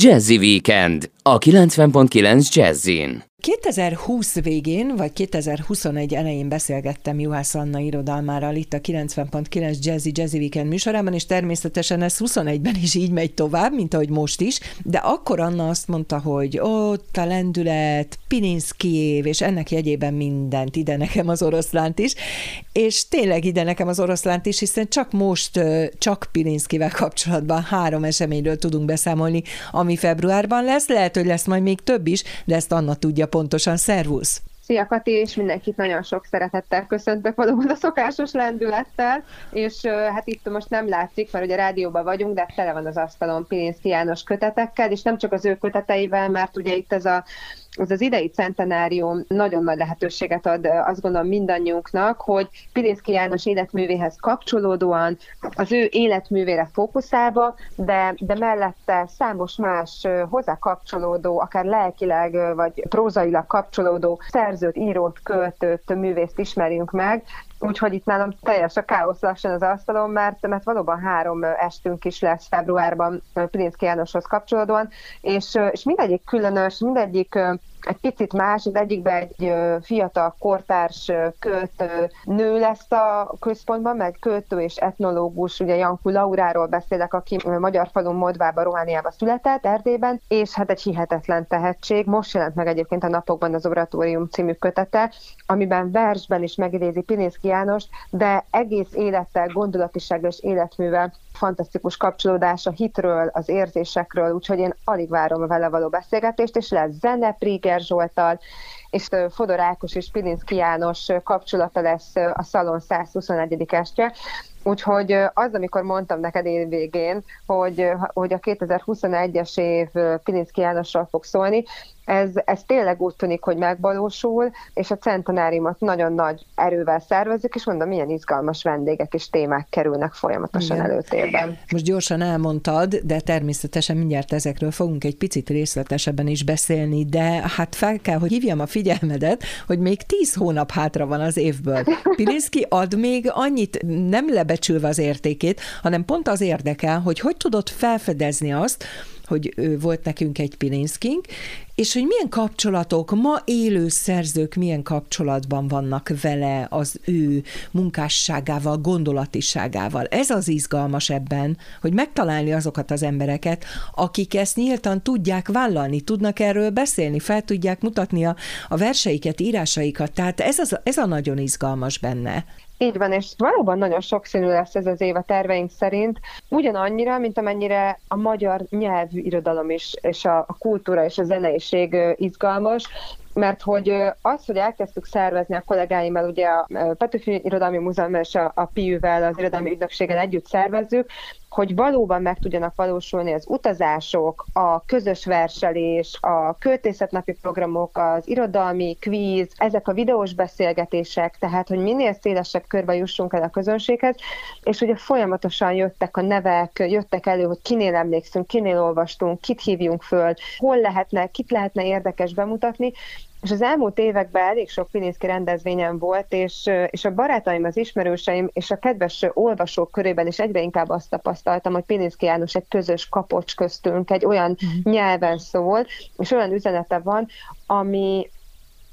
Jazzy Weekend a 90.9 Jazzin. 2020 végén, vagy 2021 elején beszélgettem Juhász Anna irodalmárral itt a 90.9 Jazzy Jazzy Weekend műsorában, és természetesen ez 21-ben is így megy tovább, mint ahogy most is, de akkor Anna azt mondta, hogy ott a lendület, Pilinszki év, és ennek jegyében mindent, ide nekem az oroszlánt is, és tényleg ide nekem az oroszlánt is, hiszen csak most, csak Pilinszkivel kapcsolatban három eseményről tudunk beszámolni, ami februárban lesz, lehet, hogy lesz majd még több is, de ezt Anna tudja pontosan. Szervusz! Szia Kati, és mindenkit nagyon sok szeretettel köszöntök valóban a szokásos lendülettel, és hát itt most nem látszik, mert ugye rádióban vagyunk, de tele van az asztalon Pilinszki János kötetekkel, és nem csak az ő köteteivel, mert ugye itt ez a az az idei centenárium nagyon nagy lehetőséget ad azt gondolom mindannyiunknak, hogy Pilinszki János életművéhez kapcsolódóan az ő életművére fókuszálva, de, de mellette számos más hozzá kapcsolódó, akár lelkileg vagy prózailag kapcsolódó szerzőt, írót, költőt, művészt ismerjünk meg, Úgyhogy itt nálam teljes a káosz lassan az asztalon, mert, mert valóban három estünk is lesz februárban Pilinszki Jánoshoz kapcsolódóan, és, és mindegyik különös, mindegyik egy picit más, az egyikben egy fiatal kortárs költő nő lesz a központban, meg költő és etnológus, ugye Janku Lauráról beszélek, aki Magyar falun Modvába, Rohániába született, Erdélyben, és hát egy hihetetlen tehetség. Most jelent meg egyébként a napokban az Oratórium című kötete, amiben versben is megidézi Pilinszki János, de egész élettel, gondolatisággal és életművel fantasztikus kapcsolódás a hitről, az érzésekről, úgyhogy én alig várom a vele való beszélgetést, és lesz zene Priger Zsoltal, és Fodor Ákos és Pilinszki János kapcsolata lesz a Szalon 121. estje. Úgyhogy az, amikor mondtam neked én végén, hogy, hogy a 2021-es év Pilinszki Jánosról fog szólni, ez, ez tényleg úgy tűnik, hogy megvalósul, és a centenáriumot nagyon nagy erővel szervezzük, és mondom, milyen izgalmas vendégek és témák kerülnek folyamatosan Igen. előtérben. Most gyorsan elmondtad, de természetesen mindjárt ezekről fogunk egy picit részletesebben is beszélni, de hát fel kell, hogy hívjam a figyelmedet, hogy még tíz hónap hátra van az évből. Pilinszki ad még annyit, nem lebecsülve az értékét, hanem pont az érdekel, hogy hogy tudod felfedezni azt, hogy volt nekünk egy Pilinszkink, és hogy milyen kapcsolatok, ma élő szerzők milyen kapcsolatban vannak vele, az ő munkásságával, gondolatiságával. Ez az izgalmas ebben, hogy megtalálni azokat az embereket, akik ezt nyíltan tudják vállalni, tudnak erről beszélni, fel tudják mutatni a, a verseiket, írásaikat. Tehát ez, az, ez a nagyon izgalmas benne. Így van, és valóban nagyon sokszínű lesz ez az év a terveink szerint, ugyanannyira, mint amennyire a magyar nyelvű irodalom is, és a, a kultúra és a zeneiség izgalmas, mert hogy az, hogy elkezdtük szervezni a kollégáimmal, ugye a Petőfi Irodalmi Múzeum és a, a PIU-vel, az irodalmi ügynökséggel együtt szervezzük, hogy valóban meg tudjanak valósulni az utazások, a közös verselés, a költészetnapi programok, az irodalmi kvíz, ezek a videós beszélgetések, tehát hogy minél szélesebb körbe jussunk el a közönséghez, és ugye folyamatosan jöttek a nevek, jöttek elő, hogy kinél emlékszünk, kinél olvastunk, kit hívjunk föl, hol lehetne, kit lehetne érdekes bemutatni, és az elmúlt években elég sok Pilinszki rendezvényem volt, és, és a barátaim, az ismerőseim és a kedves olvasók körében is egyre inkább azt tapasztaltam, hogy Pilinszki János egy közös kapocs köztünk, egy olyan uh-huh. nyelven szól, és olyan üzenete van, ami,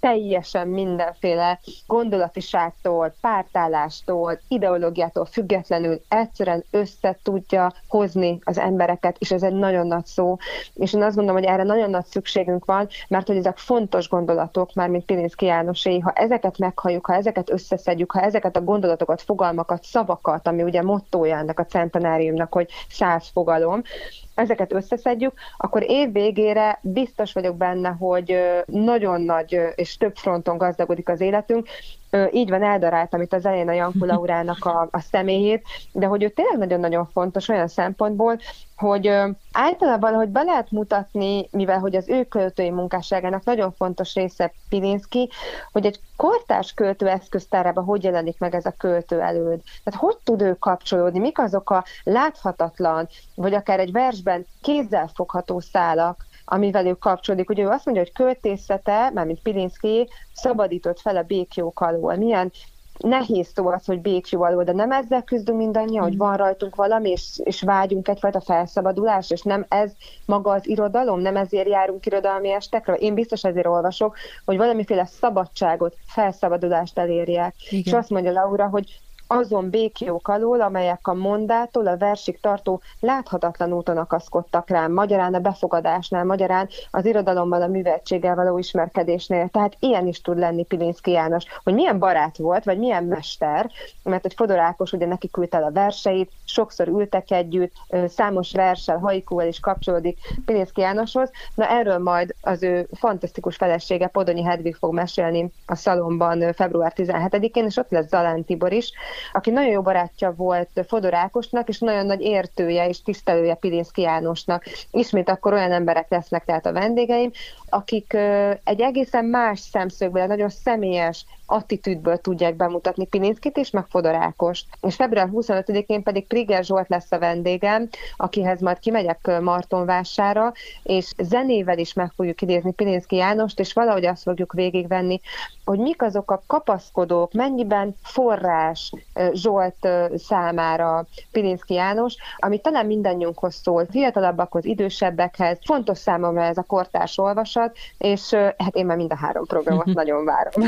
teljesen mindenféle gondolatiságtól, pártállástól, ideológiától függetlenül egyszerűen össze tudja hozni az embereket, és ez egy nagyon nagy szó. És én azt gondolom, hogy erre nagyon nagy szükségünk van, mert hogy ezek fontos gondolatok, már mint Pilinszki Jánosé, ha ezeket meghalljuk, ha ezeket összeszedjük, ha ezeket a gondolatokat, fogalmakat, szavakat, ami ugye mottója ennek a centenáriumnak, hogy száz fogalom, ezeket összeszedjük, akkor év végére biztos vagyok benne, hogy nagyon nagy és több fronton gazdagodik az életünk, így van, eldaráltam itt az elején a Janku Laurának a, a személyét, de hogy ő tényleg nagyon-nagyon fontos olyan szempontból, hogy általában, hogy be lehet mutatni, mivel hogy az ő költői munkásságának nagyon fontos része Pilinszki, hogy egy kortárs költő eszköztárában hogy jelenik meg ez a költő előd. Tehát hogy tud ő kapcsolódni, mik azok a láthatatlan, vagy akár egy versben kézzelfogható szálak, amivel ő kapcsolódik. Ugye ő azt mondja, hogy költészete, mármint Pilinszki, szabadított fel a békjók alól. Milyen nehéz szó az, hogy békjóvaló, de nem ezzel küzdünk mindannyian, hogy mm. van rajtunk valami, és, és vágyunk egyfajta felszabadulás, és nem ez maga az irodalom, nem ezért járunk irodalmi estekre. Én biztos ezért olvasok, hogy valamiféle szabadságot, felszabadulást elérjek. Igen. És azt mondja Laura, hogy azon békjók alól, amelyek a mondától a versik tartó láthatatlan úton akaszkodtak rám, magyarán a befogadásnál, magyarán az irodalommal, a műveltséggel való ismerkedésnél. Tehát ilyen is tud lenni Pilinszki János, hogy milyen barát volt, vagy milyen mester, mert hogy Fodor Ákos ugye neki küldte el a verseit, sokszor ültek együtt, számos versel, haikúval is kapcsolódik Pilinszki Jánoshoz. Na erről majd az ő fantasztikus felesége Podonyi Hedvig fog mesélni a szalomban február 17-én, és ott lesz Zalán Tibor is, aki nagyon jó barátja volt Fodor Ákosnak, és nagyon nagy értője és tisztelője Pilinszki Jánosnak. Ismét akkor olyan emberek lesznek tehát a vendégeim, akik egy egészen más szemszögből, nagyon személyes attitűdből tudják bemutatni Pilinszkit és meg Fodor Ákost. És február 25-én pedig Priger Zsolt lesz a vendégem, akihez majd kimegyek Martonvására, és zenével is meg fogjuk idézni Pilinszki Jánost, és valahogy azt fogjuk végigvenni, hogy mik azok a kapaszkodók, mennyiben forrás Zsolt számára Pilinszki János, ami talán mindannyiunkhoz szól, fiatalabbakhoz, idősebbekhez. Fontos számomra ez a kortárs olvasat, és hát én már mind a három programot nagyon várom.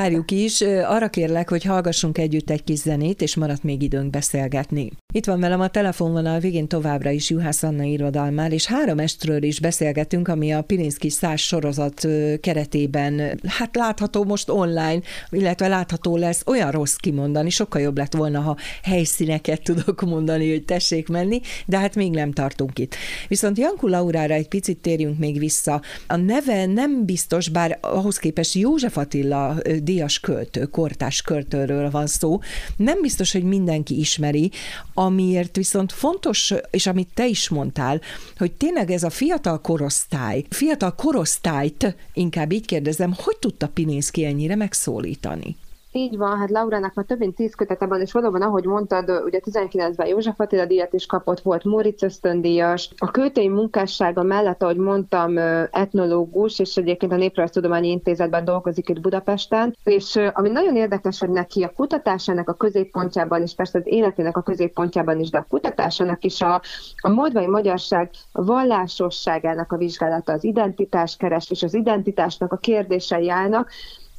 Várjuk is. Arra kérlek, hogy hallgassunk együtt egy kis zenét, és maradt még időnk beszélgetni. Itt van velem a telefonvonal végén továbbra is Juhász Anna irodalmár, és három estről is beszélgetünk, ami a Pilinszki száz sorozat keretében, hát látható most online, illetve látható lesz, olyan rossz kimondani, sokkal jobb lett volna, ha helyszíneket tudok mondani, hogy tessék menni, de hát még nem tartunk itt. Viszont Janku Laurára egy picit térjünk még vissza. A neve nem biztos, bár ahhoz képest József Attila díjas költő, kortás költőről van szó, nem biztos, hogy mindenki ismeri, amiért viszont fontos, és amit te is mondtál, hogy tényleg ez a fiatal korosztály, fiatal korosztályt, inkább így kérdezem, hogy tudta Pininszki ennyire megszólítani? Így van, hát Laurának már több mint tíz kötete van, és valóban, ahogy mondtad, ugye 19-ben József Attila díjat is kapott, volt Moritz ösztöndíjas. A költői munkássága mellett, ahogy mondtam, etnológus, és egyébként a Néprajztudományi Intézetben dolgozik itt Budapesten, és ami nagyon érdekes, hogy neki a kutatásának a középpontjában, és persze az életének a középpontjában is, de a kutatásának is a, a moldvai magyarság vallásosságának a vizsgálata, az identitáskeres és az identitásnak a kérdései állnak,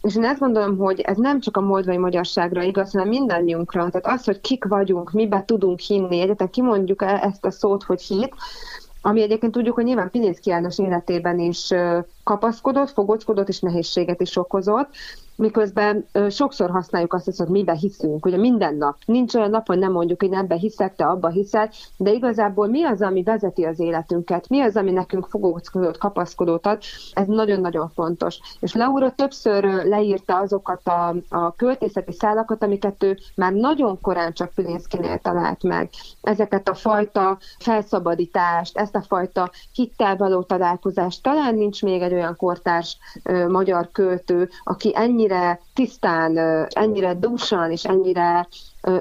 és én azt gondolom, hogy ez nem csak a moldvai magyarságra igaz, hanem mindannyiunkra. Tehát az, hogy kik vagyunk, mibe tudunk hinni, egyetek kimondjuk ezt a szót, hogy hit, ami egyébként tudjuk, hogy nyilván Pilinszki János életében is kapaszkodott, fogockodott és nehézséget is okozott, miközben ö, sokszor használjuk azt, hogy mibe hiszünk, ugye minden nap. Nincs olyan nap, hogy nem mondjuk, hogy ebbe hiszek, te abba hiszel, de igazából mi az, ami vezeti az életünket, mi az, ami nekünk fogóckodót, kapaszkodót ad, ez nagyon-nagyon fontos. És Laura többször leírta azokat a, a költészeti szálakat, amiket ő már nagyon korán csak Pilinszkinél talált meg. Ezeket a fajta felszabadítást, ezt a fajta hittel való találkozást. Talán nincs még egy olyan kortárs ö, magyar költő, aki ennyire ennyire tisztán, ennyire dúsan és ennyire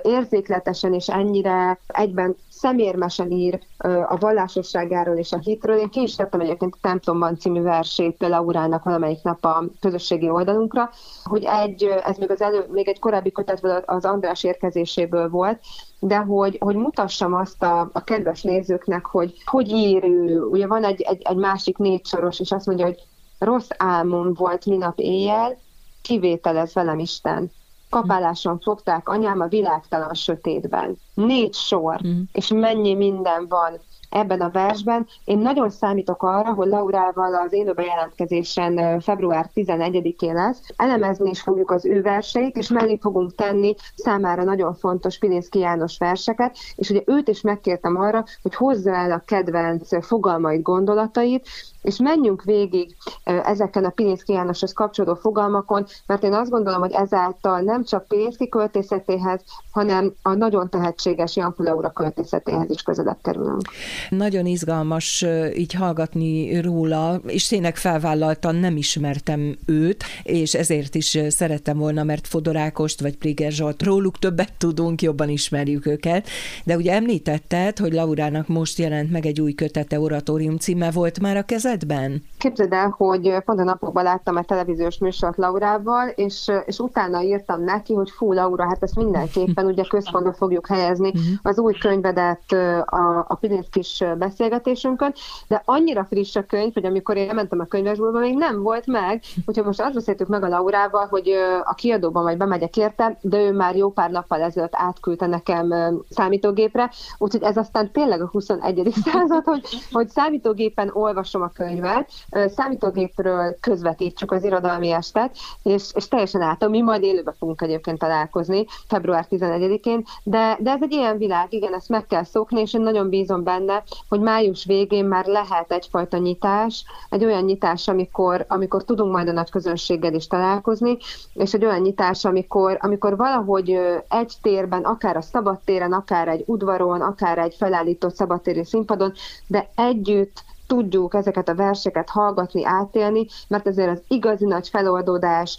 érzékletesen és ennyire egyben szemérmesen ír a vallásosságáról és a hitről. Én ki is tettem egyébként a Templomban című versét Laurának valamelyik nap a közösségi oldalunkra, hogy egy, ez még az elő, még egy korábbi kötetből az András érkezéséből volt, de hogy, hogy mutassam azt a, a kedves nézőknek, hogy hogy ír ő. Ugye van egy, egy, egy másik négy soros, és azt mondja, hogy rossz álmom volt minap éjjel, kivételez velem Isten. Kapáláson fogták anyám a világtalan sötétben. Négy sor, mm. és mennyi minden van ebben a versben. Én nagyon számítok arra, hogy Laurával az élőbe jelentkezésen február 11-én lesz. Elemezni is fogjuk az ő verseit, és mellé fogunk tenni számára nagyon fontos Pilinszki János verseket, és ugye őt is megkértem arra, hogy hozza el a kedvenc fogalmait, gondolatait, és menjünk végig ezeken a Pilinszki Jánoshoz kapcsolódó fogalmakon, mert én azt gondolom, hogy ezáltal nem csak Pilinszki költészetéhez, hanem a nagyon tehetséges Jan Laura költészetéhez is közelebb kerülünk. Nagyon izgalmas így hallgatni róla, és tényleg felvállaltan nem ismertem őt, és ezért is szerettem volna, mert Fodorákost vagy Priger Zsolt, róluk többet tudunk, jobban ismerjük őket. De ugye említetted, hogy Laurának most jelent meg egy új kötete, Oratórium címe volt már a kezedben? Képzeld el, hogy pont a napokban láttam egy televíziós műsort Laurával, és, és utána írtam neki, hogy fú, Laura, hát ezt mindenképpen ugye központba fogjuk helyezni mhm. az új könyvedet a, a Pilinszkis beszélgetésünkön, de annyira friss a könyv, hogy amikor én mentem a könyvesboltba, még nem volt meg, úgyhogy most azt beszéltük meg a Laurával, hogy a kiadóban majd bemegyek érte, de ő már jó pár nappal ezelőtt átküldte nekem számítógépre, úgyhogy ez aztán tényleg a 21. század, hogy, hogy számítógépen olvasom a könyvet, számítógépről közvetítsük az irodalmi estet, és, és teljesen átom, mi majd élőben fogunk egyébként találkozni február 11-én, de, de ez egy ilyen világ, igen, ezt meg kell szokni, és én nagyon bízom benne, hogy május végén már lehet egyfajta nyitás, egy olyan nyitás, amikor, amikor tudunk majd a nagy közönséggel is találkozni, és egy olyan nyitás, amikor, amikor valahogy egy térben, akár a szabadtéren, akár egy udvaron, akár egy felállított szabadtéri színpadon, de együtt tudjuk ezeket a verseket hallgatni, átélni, mert ezért az igazi nagy feloldódás,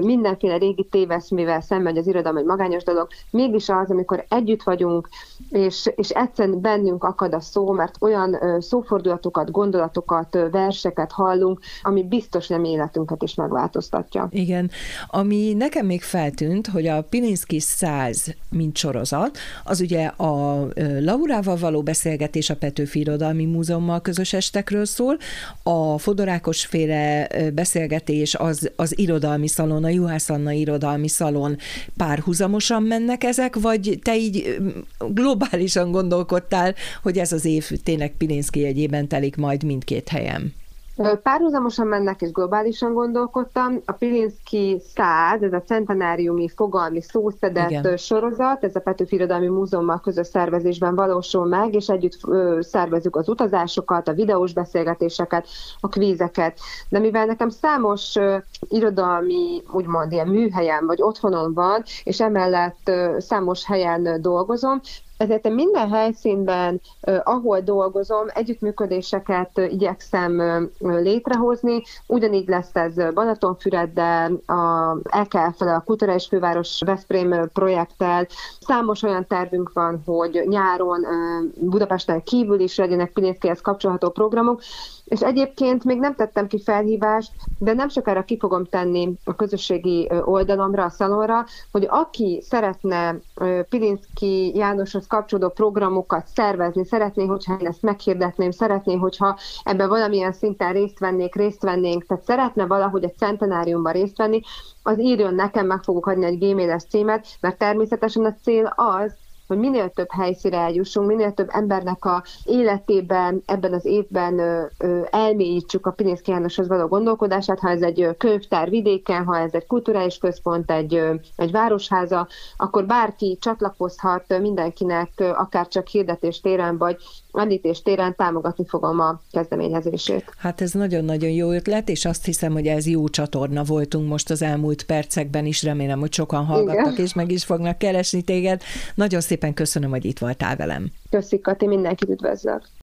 mindenféle régi téveszmével szemben, hogy az irodalom egy magányos dolog, mégis az, amikor együtt vagyunk, és, és egyszerűen bennünk akad a szó, mert olyan szófordulatokat, gondolatokat, verseket hallunk, ami biztos nem életünket is megváltoztatja. Igen. Ami nekem még feltűnt, hogy a Pilinszki 100 mint sorozat, az ugye a Laurával való beszélgetés a Petőfi Irodalmi Múzeummal közös estekről szól, a Fodorákos féle beszélgetés az, az irodalmi szalon, a Juhász Anna irodalmi szalon párhuzamosan mennek ezek, vagy te így globálisan gondolkodtál, hogy ez az év tényleg Pilinszki jegyében telik majd mindkét helyen? Párhuzamosan mennek és globálisan gondolkodtam. A Pilinszki 100, ez a centenáriumi fogalmi szószedett Igen. sorozat, ez a Petőfi Irodalmi Múzeummal közös szervezésben valósul meg, és együtt szervezzük az utazásokat, a videós beszélgetéseket, a kvízeket. De mivel nekem számos irodalmi, úgymond ilyen műhelyen vagy otthonon van, és emellett számos helyen dolgozom, ezért én minden helyszínben, ahol dolgozom, együttműködéseket igyekszem létrehozni. Ugyanígy lesz ez Balatonfüreddel, a EKF, a Kulturális Főváros Veszprém projekttel. Számos olyan tervünk van, hogy nyáron Budapesten kívül is legyenek Pilinszkihez kapcsolható programok, és egyébként még nem tettem ki felhívást, de nem sokára ki fogom tenni a közösségi oldalomra, a szalonra, hogy aki szeretne Pilinszki Jánoshoz kapcsolódó programokat szervezni, szeretné, hogyha én ezt meghirdetném, szeretné, hogyha ebben valamilyen szinten részt vennék, részt vennénk, tehát szeretne valahogy egy centenáriumban részt venni, az írjon nekem, meg fogok adni egy gmail-es címet, mert természetesen a cél az, hogy minél több helyszíre eljussunk, minél több embernek a életében ebben az évben ö, elmélyítsük a Pinészki Jánoshoz való gondolkodását, ha ez egy könyvtár vidéken, ha ez egy kulturális központ, egy, egy városháza, akkor bárki csatlakozhat mindenkinek, akár csak hirdetés téren, vagy említés téren támogatni fogom a kezdeményezését. Hát ez nagyon-nagyon jó ötlet, és azt hiszem, hogy ez jó csatorna voltunk most az elmúlt percekben is, remélem, hogy sokan hallgattak, Igen. és meg is fognak keresni téged. Nagyon szépen köszönöm, hogy itt voltál velem. Köszi, Kati, mindenkit üdvözlök.